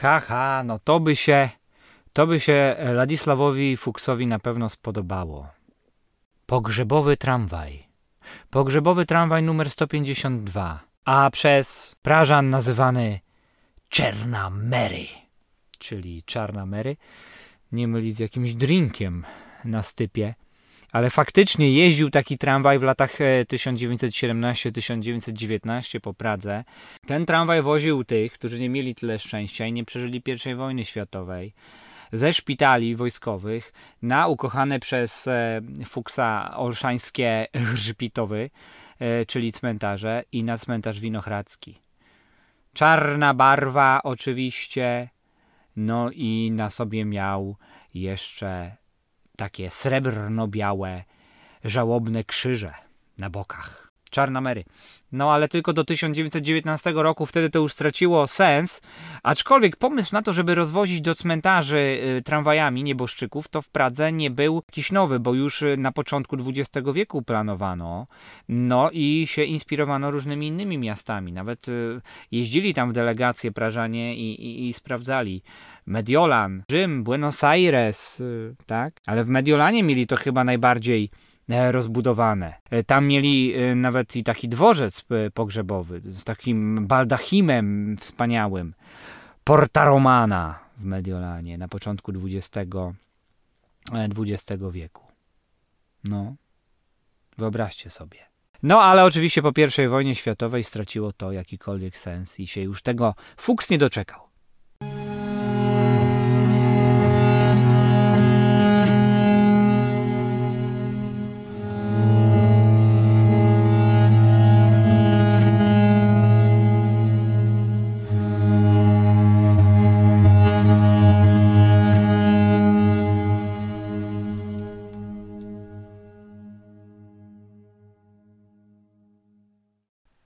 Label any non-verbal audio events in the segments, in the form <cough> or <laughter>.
Ha, ha, no to by się, to by się Ladisławowi Fuksowi na pewno spodobało. Pogrzebowy tramwaj. Pogrzebowy tramwaj numer 152, a przez Prażan nazywany Czerna Mary, czyli Czarna Mary, nie mylić z jakimś drinkiem na stypie. Ale faktycznie jeździł taki tramwaj w latach 1917-1919 po Pradze. Ten tramwaj woził tych, którzy nie mieli tyle szczęścia i nie przeżyli I wojny światowej ze szpitali wojskowych na ukochane przez e, Fuksa olszańskie Grzbitowy, e, czyli cmentarze i na cmentarz Winohradzki. Czarna barwa oczywiście, no i na sobie miał jeszcze takie srebrno-białe, żałobne krzyże na bokach. Czarna Mary. No ale tylko do 1919 roku wtedy to już straciło sens. Aczkolwiek pomysł na to, żeby rozwozić do cmentarzy tramwajami nieboszczyków, to w Pradze nie był jakiś nowy, bo już y, na początku XX wieku planowano. No i się inspirowano różnymi innymi miastami. Nawet y, jeździli tam w delegacje Prażanie i, i, i sprawdzali. Mediolan, Rzym, Buenos Aires, tak? Ale w Mediolanie mieli to chyba najbardziej E, rozbudowane. E, tam mieli e, nawet i taki dworzec pogrzebowy z takim baldachimem wspaniałym. Porta Romana w Mediolanie na początku XX, XX wieku. No, wyobraźcie sobie. No, ale oczywiście po I wojnie światowej straciło to jakikolwiek sens i się już tego Fuchs nie doczekał.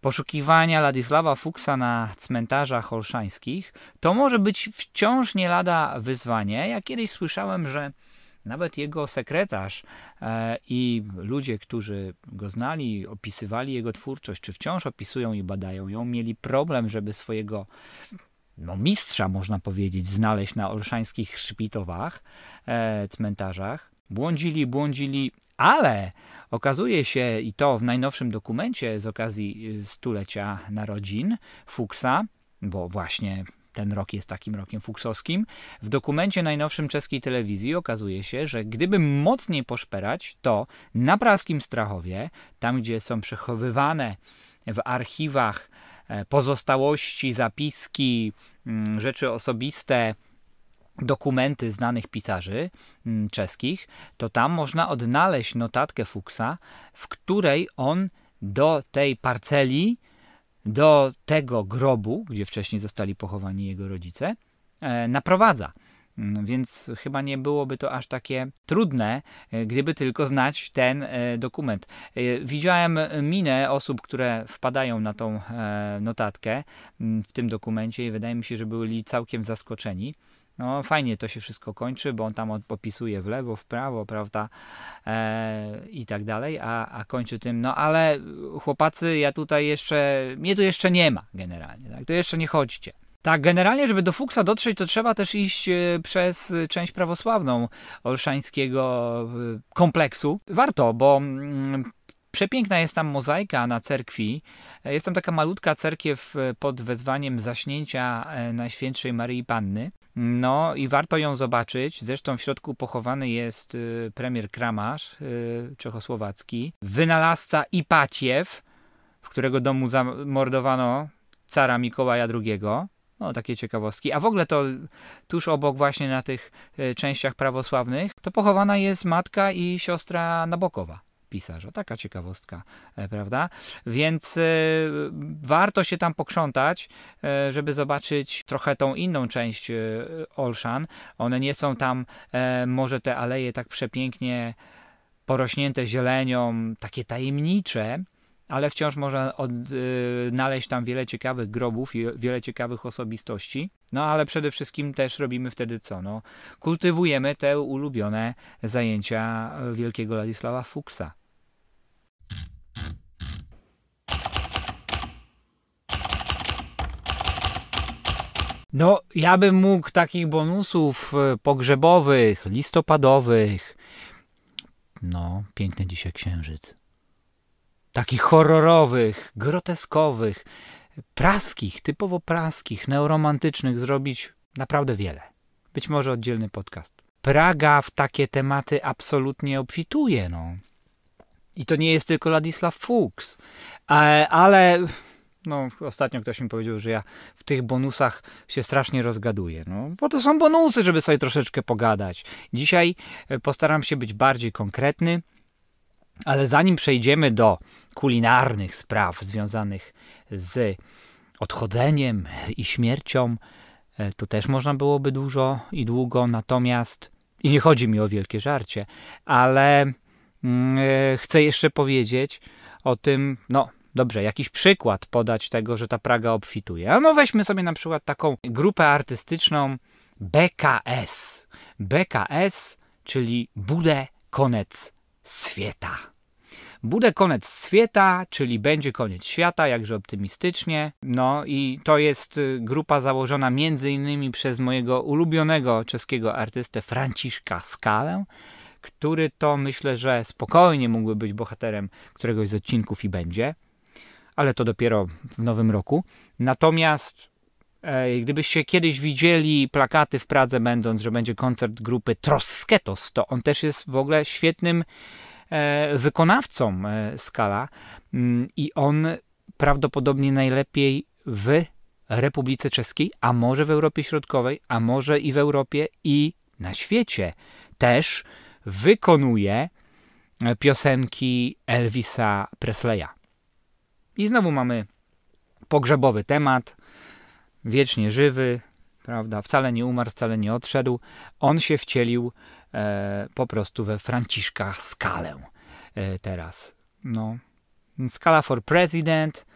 Poszukiwania Ladisława Fuksa na cmentarzach olszańskich, to może być wciąż nie lada wyzwanie. Ja kiedyś słyszałem, że nawet jego sekretarz e, i ludzie, którzy go znali, opisywali jego twórczość, czy wciąż opisują i badają ją, mieli problem, żeby swojego no, mistrza, można powiedzieć, znaleźć na olszańskich szpitowach, e, cmentarzach. Błądzili, błądzili, ale okazuje się, i to w najnowszym dokumencie z okazji y, stulecia narodzin Fuksa, bo właśnie ten rok jest takim rokiem fuksowskim. W dokumencie najnowszym czeskiej telewizji okazuje się, że gdyby mocniej poszperać, to na Praskim Strachowie, tam gdzie są przechowywane w archiwach e, pozostałości, zapiski, mm, rzeczy osobiste dokumenty znanych pisarzy mm, czeskich, to tam można odnaleźć notatkę Fuchsa, w której on do tej parceli, do tego grobu, gdzie wcześniej zostali pochowani jego rodzice, e, naprowadza. Mm, więc chyba nie byłoby to aż takie trudne, e, gdyby tylko znać ten e, dokument. Widziałem minę osób, które wpadają na tą notatkę mm, w tym dokumencie i wydaje mi się, że byli całkiem zaskoczeni. No fajnie to się wszystko kończy, bo on tam opisuje w lewo, w prawo, prawda, e, i tak dalej, a, a kończy tym, no ale chłopacy, ja tutaj jeszcze, mnie tu jeszcze nie ma generalnie, tak, to jeszcze nie chodźcie. Tak, generalnie, żeby do Fuksa dotrzeć, to trzeba też iść e, przez część prawosławną olszańskiego e, kompleksu. Warto, bo mm, przepiękna jest tam mozaika na cerkwi. Jest tam taka malutka cerkiew e, pod wezwaniem zaśnięcia Najświętszej Maryi Panny. No i warto ją zobaczyć. Zresztą w środku pochowany jest y, premier Kramasz y, czechosłowacki, wynalazca Ipaciew, w którego domu zamordowano cara Mikołaja II. No, takie ciekawostki. A w ogóle to tuż obok właśnie na tych y, częściach prawosławnych to pochowana jest matka i siostra Nabokowa pisarza. Taka ciekawostka, e, prawda? Więc e, warto się tam pokrzątać, e, żeby zobaczyć trochę tą inną część Olszan. One nie są tam, może te aleje tak przepięknie porośnięte zielenią, takie tajemnicze, ale wciąż można odnaleźć tam wiele ciekawych grobów i wiele ciekawych osobistości. No ale przede wszystkim też robimy wtedy co? No, kultywujemy te ulubione zajęcia wielkiego Ladisława Fuksa. No, ja bym mógł takich bonusów e, pogrzebowych, listopadowych. No, piękny dzisiaj księżyc. Takich horrorowych, groteskowych, praskich, typowo praskich, neoromantycznych zrobić naprawdę wiele. Być może oddzielny podcast. Praga w takie tematy absolutnie obfituje, no. I to nie jest tylko Ladisław Fuchs, ale no, ostatnio ktoś mi powiedział, że ja w tych bonusach się strasznie rozgaduję. No, bo to są bonusy, żeby sobie troszeczkę pogadać. Dzisiaj e, postaram się być bardziej konkretny, ale zanim przejdziemy do kulinarnych spraw związanych z odchodzeniem i śmiercią, e, tu też można byłoby dużo i długo, natomiast i nie chodzi mi o wielkie żarcie, ale e, chcę jeszcze powiedzieć o tym, no dobrze, jakiś przykład podać tego, że ta Praga obfituje. No weźmy sobie na przykład taką grupę artystyczną BKS. BKS, czyli Budę Konec Świata. Bude koniec świata, czyli będzie koniec świata, jakże optymistycznie. No i to jest y, grupa założona między innymi przez mojego ulubionego czeskiego artystę Franciszka Skalę, który to myślę, że spokojnie mógłby być bohaterem któregoś z odcinków i będzie ale to dopiero w nowym roku. Natomiast e, gdybyście kiedyś widzieli plakaty w Pradze, będąc, że będzie koncert grupy Trosketos, to on też jest w ogóle świetnym e, wykonawcą e, Skala mm, i on prawdopodobnie najlepiej w Republice Czeskiej, a może w Europie Środkowej, a może i w Europie i na świecie też wykonuje piosenki Elvisa Presleya. I znowu mamy pogrzebowy temat, wiecznie żywy, prawda? Wcale nie umarł, wcale nie odszedł. On się wcielił e, po prostu we Franciszka Skalę e, teraz. No. Skala for President.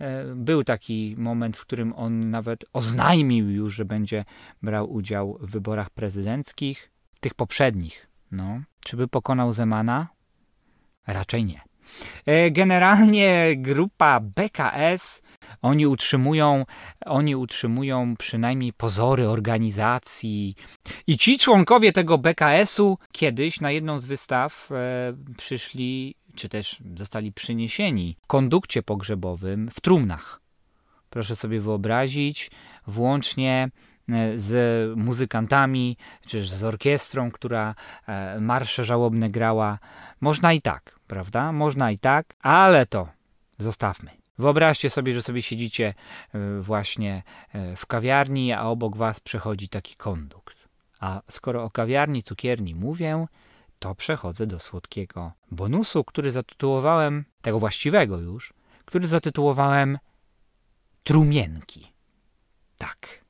E, był taki moment, w którym on nawet oznajmił już, że będzie brał udział w wyborach prezydenckich, tych poprzednich. No. Czy by pokonał Zemana? Raczej nie. E, generalnie grupa BKS oni utrzymują, oni utrzymują przynajmniej pozory organizacji. I ci członkowie tego BKS-u kiedyś na jedną z wystaw e, przyszli, czy też zostali przyniesieni w kondukcie pogrzebowym w trumnach. Proszę sobie wyobrazić, włącznie z muzykantami, czy z orkiestrą, która e, marsze żałobne grała. Można i tak prawda? Można i tak, ale to zostawmy. Wyobraźcie sobie, że sobie siedzicie e, właśnie e, w kawiarni, a obok was przechodzi taki kondukt. A skoro o kawiarni, cukierni mówię, to przechodzę do słodkiego bonusu, który zatytułowałem, tego właściwego już, który zatytułowałem Trumienki. Tak.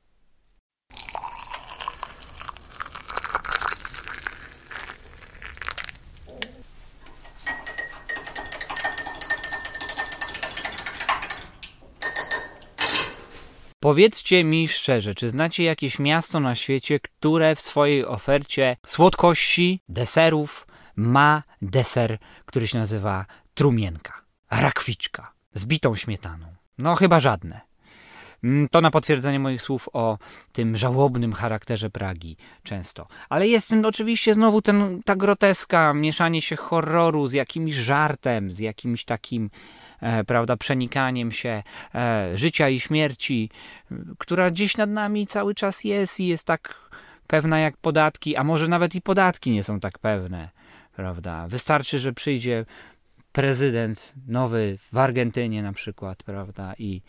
Powiedzcie mi szczerze, czy znacie jakieś miasto na świecie, które w swojej ofercie słodkości, deserów ma deser, który się nazywa trumienka, rakwiczka z bitą śmietaną? No chyba żadne. Mm, to na potwierdzenie moich słów o tym żałobnym charakterze Pragi często. Ale jest oczywiście znowu ten, ta groteska, mieszanie się horroru z jakimś żartem, z jakimś takim E, prawda, przenikaniem się e, życia i śmierci, która gdzieś nad nami cały czas jest i jest tak pewna jak podatki, a może nawet i podatki nie są tak pewne, prawda. Wystarczy, że przyjdzie prezydent nowy w Argentynie na przykład, prawda, i,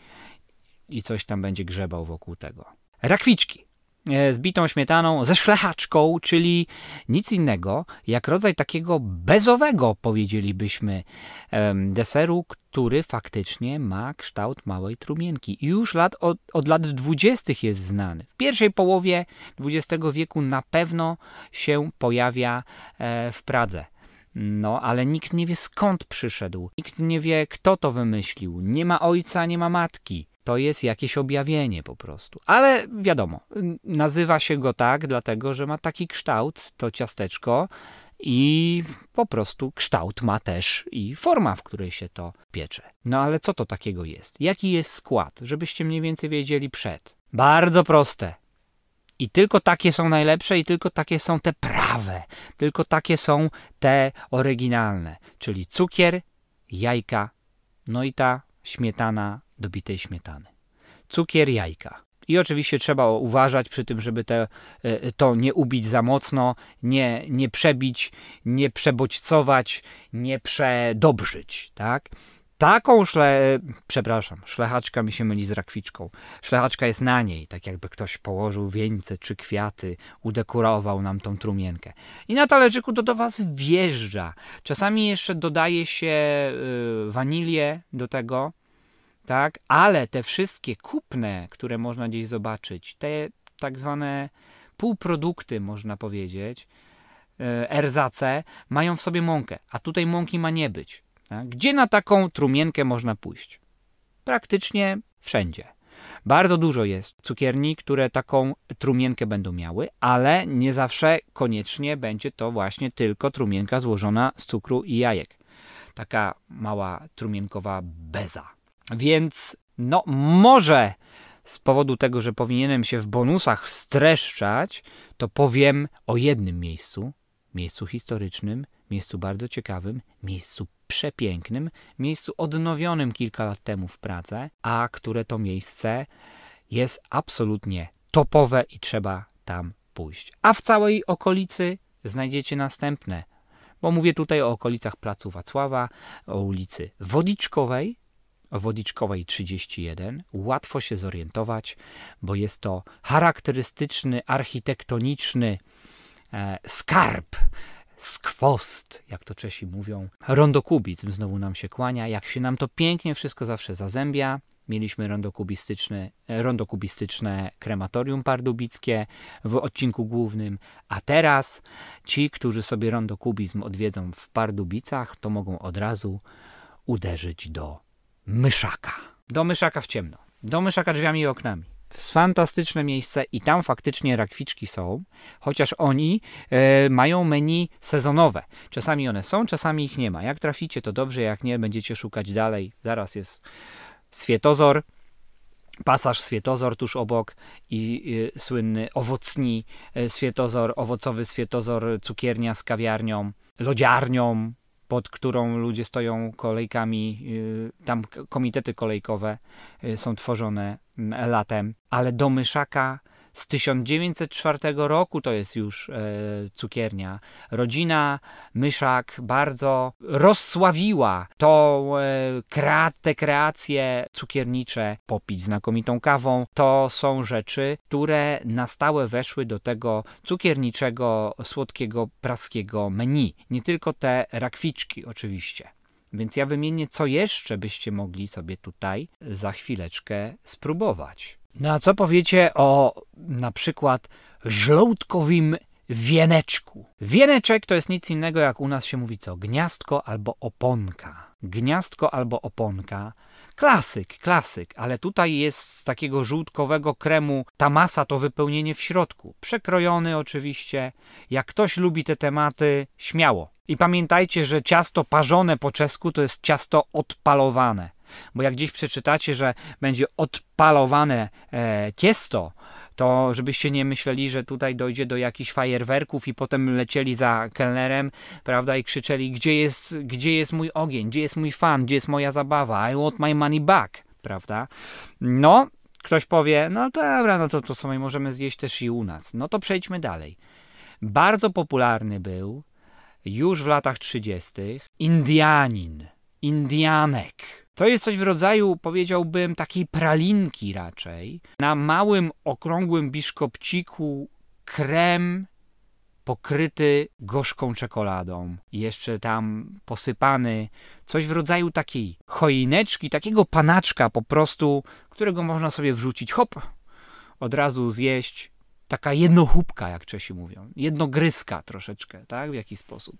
i coś tam będzie grzebał wokół tego. Rakwiczki. E, z bitą śmietaną, ze szlechaczką, czyli nic innego jak rodzaj takiego bezowego, powiedzielibyśmy, deseru, który faktycznie ma kształt małej trumienki. I już lat, od, od lat dwudziestych jest znany. W pierwszej połowie XX wieku na pewno się pojawia e, w Pradze. No, ale nikt nie wie skąd przyszedł. Nikt nie wie, kto to wymyślił. Nie ma ojca, nie ma matki to jest jakieś objawienie po prostu. Ale wiadomo, nazywa się go tak, dlatego że ma taki kształt, to ciasteczko, i po prostu kształt ma też i forma, w której się to piecze. No ale co to takiego jest? Jaki jest skład? Żebyście mniej więcej wiedzieli przed. Bardzo proste. I tylko takie są najlepsze, i tylko takie są te prawe, tylko takie są te oryginalne, czyli cukier, jajka, no i ta śmietana do bitej śmietany. Cukier, jajka. I oczywiście trzeba uważać przy tym, żeby te, e, to nie ubić za mocno, nie, nie przebić, nie przebodźcować, nie przedobrzyć, tak? Taką szle... przepraszam, szlechaczka mi się myli z rakwiczką. Szlechaczka jest na niej, tak jakby ktoś położył wieńce czy kwiaty, udekorował nam tą trumienkę. I na talerzyku to do was wjeżdża. Czasami jeszcze dodaje się wanilię do tego, tak? Ale te wszystkie kupne, które można gdzieś zobaczyć, te tak zwane półprodukty, można powiedzieć, erzace, mają w sobie mąkę, a tutaj mąki ma nie być. Tak? Gdzie na taką trumienkę można pójść? Praktycznie wszędzie. Bardzo dużo jest cukierni, które taką trumienkę będą miały, ale nie zawsze koniecznie będzie to właśnie tylko trumienka złożona z cukru i jajek. Taka mała trumienkowa beza. Więc no może z powodu tego, że powinienem się w bonusach streszczać, to powiem o jednym miejscu, miejscu historycznym, miejscu bardzo ciekawym, miejscu przepięknym, miejscu odnowionym kilka lat temu w Pradze, a które to miejsce jest absolutnie topowe i trzeba tam pójść. A w całej okolicy znajdziecie następne, bo mówię tutaj o okolicach Placu Wacława, o ulicy Wodiczkowej, Wodiczkowej 31. Łatwo się zorientować, bo jest to charakterystyczny, architektoniczny e, skarb skwost, jak to Czesi mówią. Rondokubizm znowu nam się kłania, jak się nam to pięknie wszystko zawsze zazębia. Mieliśmy rondokubistyczne, rondokubistyczne krematorium pardubickie w odcinku głównym, a teraz ci, którzy sobie rondokubizm odwiedzą w Pardubicach, to mogą od razu uderzyć do Myszaka. Do Myszaka w ciemno. Do Myszaka drzwiami i oknami fantastyczne miejsce i tam faktycznie rakwiczki są, chociaż oni e, mają menu sezonowe. Czasami one są, czasami ich nie ma. Jak traficie, to dobrze, jak nie, będziecie szukać dalej. Zaraz jest Swietozor, pasaż Swietozor tuż obok i y, słynny owocni y, Swietozor, owocowy Swietozor, cukiernia z kawiarnią, lodziarnią, pod którą ludzie stoją kolejkami, y, tam komitety kolejkowe y, są tworzone mm, latem, ale do Myszaka z 1904 roku to jest już e, cukiernia. Rodzina Myszak bardzo rozsławiła to, e, te kreacje cukiernicze, popić znakomitą kawą. To są rzeczy, które na stałe weszły do tego cukierniczego, słodkiego, praskiego menu. Nie tylko te rakwiczki oczywiście. Więc ja wymienię, co jeszcze byście mogli sobie tutaj za chwileczkę spróbować. No a co powiecie o na przykład żołądkowym wieneczku? Wieneczek to jest nic innego jak u nas się mówi co? Gniazdko albo oponka. Gniazdko albo oponka. Klasyk, klasyk, ale tutaj jest z takiego żółtkowego kremu ta masa, to wypełnienie w środku. Przekrojony oczywiście. Jak ktoś lubi te tematy, śmiało. I pamiętajcie, że ciasto parzone po czesku to jest ciasto odpalowane. Bo jak gdzieś przeczytacie, że będzie odpalowane e, to żebyście nie myśleli, że tutaj dojdzie do jakichś fajerwerków i potem lecieli za kelnerem, prawda, i krzyczeli, gdzie jest, gdzie jest mój ogień, gdzie jest mój fan, gdzie jest moja zabawa, I want my money back, prawda. No, ktoś powie, no dobra, no to, to sobie możemy zjeść też i u nas. No to przejdźmy dalej. Bardzo popularny był już w latach 30. Indianin, Indianek. To jest coś w rodzaju, powiedziałbym, takiej pralinki raczej. Na małym, okrągłym biszkopciku krem pokryty gorzką czekoladą. Jeszcze tam posypany coś w rodzaju takiej choineczki, takiego panaczka po prostu, którego można sobie wrzucić, hop, od razu zjeść. Taka jednochubka, jak Czesi mówią. Jednogryska troszeczkę, tak? W jakiś sposób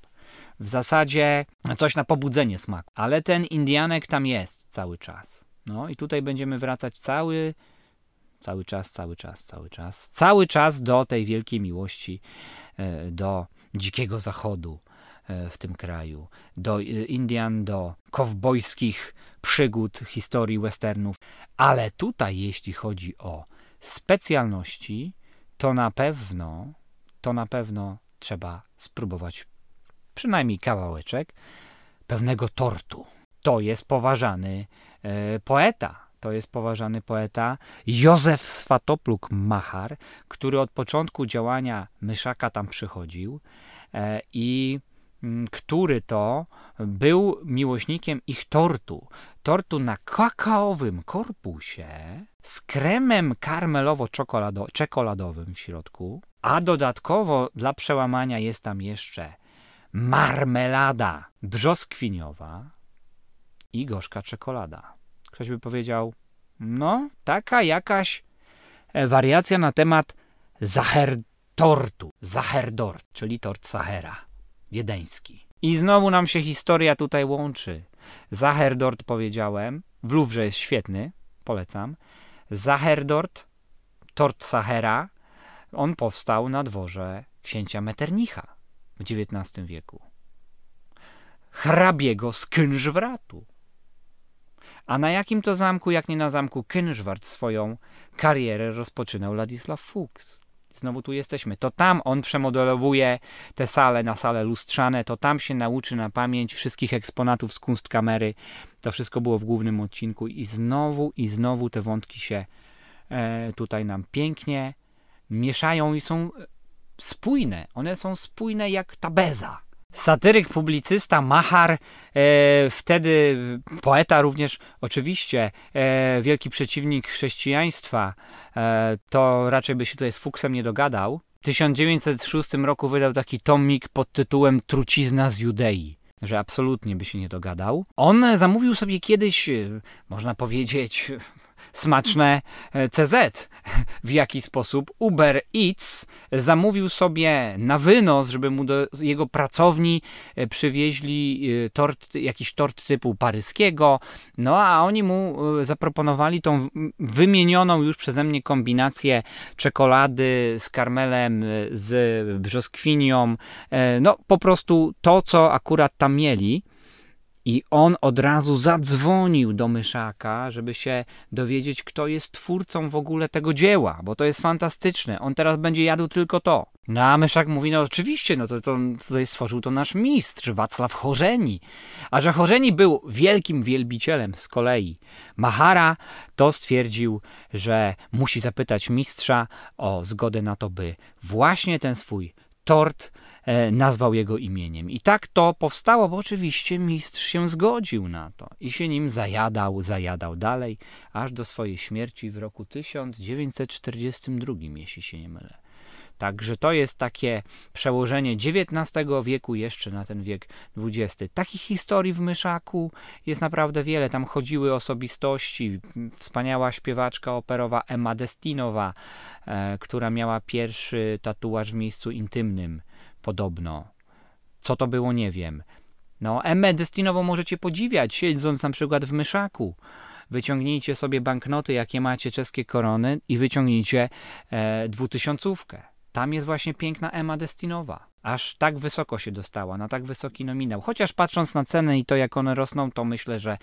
w zasadzie coś na pobudzenie smaku. Ale ten Indianek tam jest cały czas. No i tutaj będziemy wracać cały, cały czas, cały czas, cały czas, cały czas do tej wielkiej miłości, e, do dzikiego zachodu e, w tym kraju, do e, Indian, do kowbojskich przygód, historii westernów. Ale tutaj, jeśli chodzi o specjalności, to na pewno, to na pewno trzeba spróbować przynajmniej kawałeczek pewnego tortu. To jest poważany e, poeta. To jest poważany poeta Józef Swatopluk Machar, który od początku działania Myszaka tam przychodził e, i mm, który to był miłośnikiem ich tortu. Tortu na kakaowym korpusie z kremem karmelowo-czekoladowym w środku, a dodatkowo dla przełamania jest tam jeszcze marmelada brzoskwiniowa i gorzka czekolada. Ktoś by powiedział, no, taka jakaś e, wariacja na temat Zahertortu, Zaherdort, czyli tort Sahera, wiedeński. I znowu nam się historia tutaj łączy. Zaherdort powiedziałem, w Louvre jest świetny, polecam. Zaherdort, tort Sahera, on powstał na dworze księcia Metternicha w XIX wieku. Hrabiego z Kynżwratu. A na jakim to zamku, jak nie na zamku Kynżwart, swoją karierę rozpoczynał Ladisław Fuchs? Znowu tu jesteśmy. To tam on przemodelowuje te sale na sale lustrzane, to tam się nauczy na pamięć wszystkich eksponatów z kunstkamery. To wszystko było w głównym odcinku i znowu i znowu te wątki się e, tutaj nam pięknie mieszają i są spójne. One są spójne jak ta beza. Satyryk, publicysta, machar, e, wtedy poeta również, oczywiście, e, wielki przeciwnik chrześcijaństwa, e, to raczej by się tutaj z Fuksem nie dogadał. W 1906 roku wydał taki tomik pod tytułem Trucizna z Judei że absolutnie by się nie dogadał. On zamówił sobie kiedyś, e, można powiedzieć, smaczne e, CZ. W jaki sposób Uber Eats zamówił sobie na wynos, żeby mu do jego pracowni e, przywieźli e, tort, jakiś tort typu paryskiego, no a oni mu zaproponowali tą wymienioną już przeze mnie kombinację czekolady z karmelem, z brzoskwinią, no po prostu to, co akurat tam mieli. I on od razu zadzwonił do Myszaka, żeby się dowiedzieć, kto jest twórcą w ogóle tego dzieła, bo to jest fantastyczne. On teraz będzie jadł tylko to. No a Myszak mówi, no oczywiście, no to, to tutaj stworzył to nasz mistrz, Wacław Chorzeni. A że Chorzeni był wielkim wielbicielem z kolei Mahara, to stwierdził, że musi zapytać mistrza o zgodę na to, by właśnie ten swój tort E, nazwał jego imieniem. I tak to powstało, bo oczywiście mistrz się zgodził na to i się nim zajadał, zajadał dalej, aż do swojej śmierci w roku 1942, jeśli się nie mylę. Także to jest takie przełożenie XIX wieku jeszcze na ten wiek XX. Takich historii w Myszaku jest naprawdę wiele. Tam chodziły osobistości. Wspaniała śpiewaczka operowa Emma Destinowa, e, która miała pierwszy tatuaż w miejscu intymnym podobno. Co to było, nie wiem. No, Emmę Destinową możecie podziwiać, siedząc na przykład w myszaku. Wyciągnijcie sobie banknoty, jakie macie czeskie korony i wyciągnijcie e, dwutysiącówkę. Tam jest właśnie piękna Emma Destinowa. Aż tak wysoko się dostała, na tak wysoki nominał. Chociaż patrząc na ceny i to, jak one rosną, to myślę, że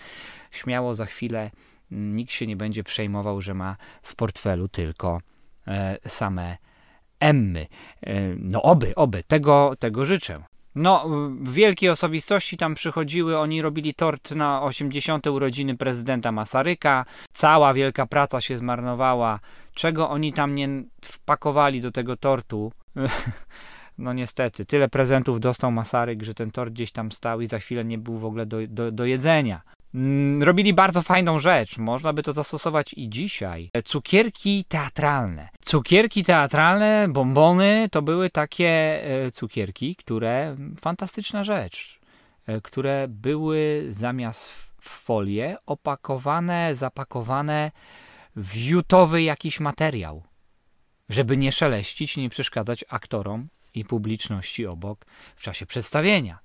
śmiało za chwilę mm, nikt się nie będzie przejmował, że ma w portfelu tylko e, same Emmy. E, no oby, oby, tego, tego życzę. No, wielkie osobistości tam przychodziły, oni robili tort na 80. urodziny prezydenta Masaryka. Cała wielka praca się zmarnowała. Czego oni tam nie wpakowali do tego tortu? <laughs> No niestety, tyle prezentów dostał Masaryk, że ten tort gdzieś tam stał i za chwilę nie był w ogóle do, do, do jedzenia. Mm, robili bardzo fajną rzecz. Można by to zastosować i dzisiaj. Cukierki teatralne. Cukierki teatralne, bombony to były takie e, cukierki, które fantastyczna rzecz, e, które były zamiast w folię opakowane, zapakowane w jutowy jakiś materiał, żeby nie szeleścić, nie przeszkadzać aktorom i publiczności obok w czasie przedstawienia.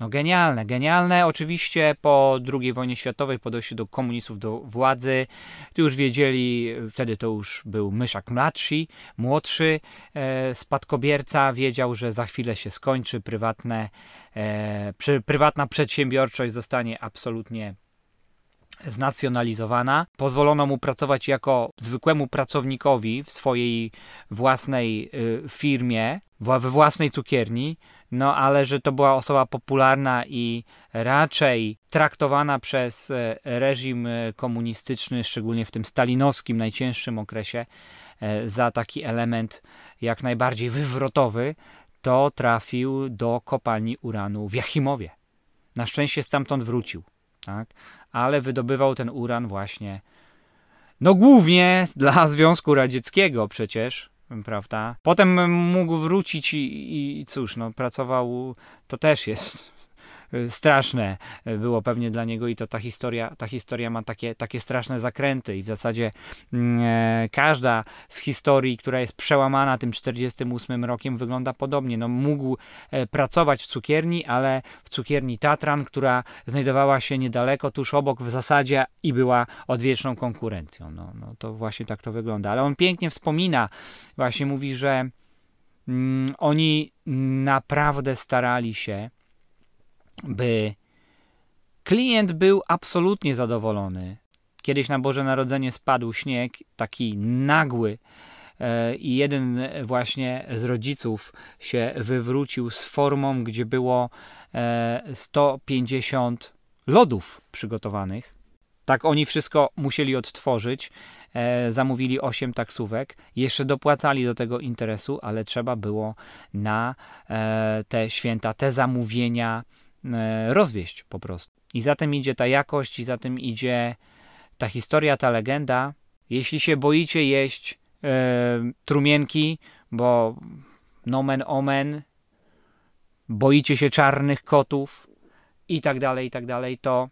No genialne, genialne. Oczywiście po II wojnie światowej, po dojściu do komunistów do władzy, tu już wiedzieli, wtedy to już był Myszak mladszy, młodszy e, spadkobierca, wiedział, że za chwilę się skończy, prywatne, e, przy, prywatna przedsiębiorczość zostanie absolutnie znacjonalizowana. Pozwolono mu pracować jako zwykłemu pracownikowi w swojej własnej y, firmie, we własnej cukierni, no ale że to była osoba popularna i raczej traktowana przez e, reżim e, komunistyczny, szczególnie w tym stalinowskim, najcięższym okresie, e, za taki element jak najbardziej wywrotowy, to trafił do kopalni uranu w Jachimowie. Na szczęście stamtąd wrócił, tak? ale wydobywał ten uran właśnie, no głównie dla Związku Radzieckiego przecież, prawda? Potem mógł wrócić i, i cóż, no pracował, to też jest straszne było pewnie dla niego i to ta historia, ta historia ma takie, takie straszne zakręty i w zasadzie mm, e, każda z historii, która jest przełamana tym 48 rokiem wygląda podobnie. No, mógł e, pracować w cukierni, ale w cukierni Tatran, która znajdowała się niedaleko, tuż obok w zasadzie i była odwieczną konkurencją. No, no to właśnie tak to wygląda. Ale on pięknie wspomina, właśnie mówi, że mm, oni naprawdę starali się by klient był absolutnie zadowolony. Kiedyś na Boże Narodzenie spadł śnieg, taki nagły, e, i jeden właśnie z rodziców się wywrócił z formą, gdzie było 150 e, lodów przygotowanych. Tak oni wszystko musieli odtworzyć. E, zamówili 8 taksówek, jeszcze dopłacali do tego interesu, ale trzeba było na te święta, te zamówienia rozwieść po prostu. I za tym idzie ta jakość, i za tym idzie ta historia, ta legenda. Jeśli się boicie jeść e, trumienki, bo nomen omen, boicie się czarnych kotów i tak dalej, i tak dalej, to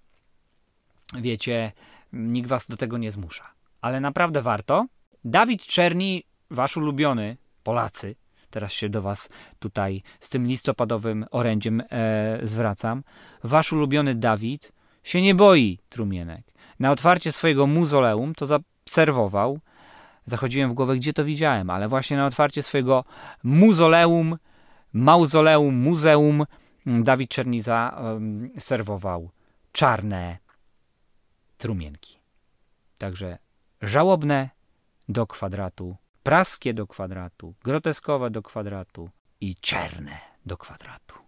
wiecie, nikt was do tego nie zmusza. Ale naprawdę warto. Dawid Czerni, wasz ulubiony, Polacy, teraz się do Was tutaj z tym listopadowym orędziem e, zwracam. Wasz ulubiony Dawid się nie boi trumienek. Na otwarcie swojego muzoleum to zaobserwował. Zachodziłem w głowę, gdzie to widziałem, ale właśnie na otwarcie swojego muzoleum, mauzoleum, muzeum Dawid Czerniza um, serwował czarne trumienki. Także żałobne do kwadratu praskie do kwadratu, groteskowe do kwadratu i czerne do kwadratu.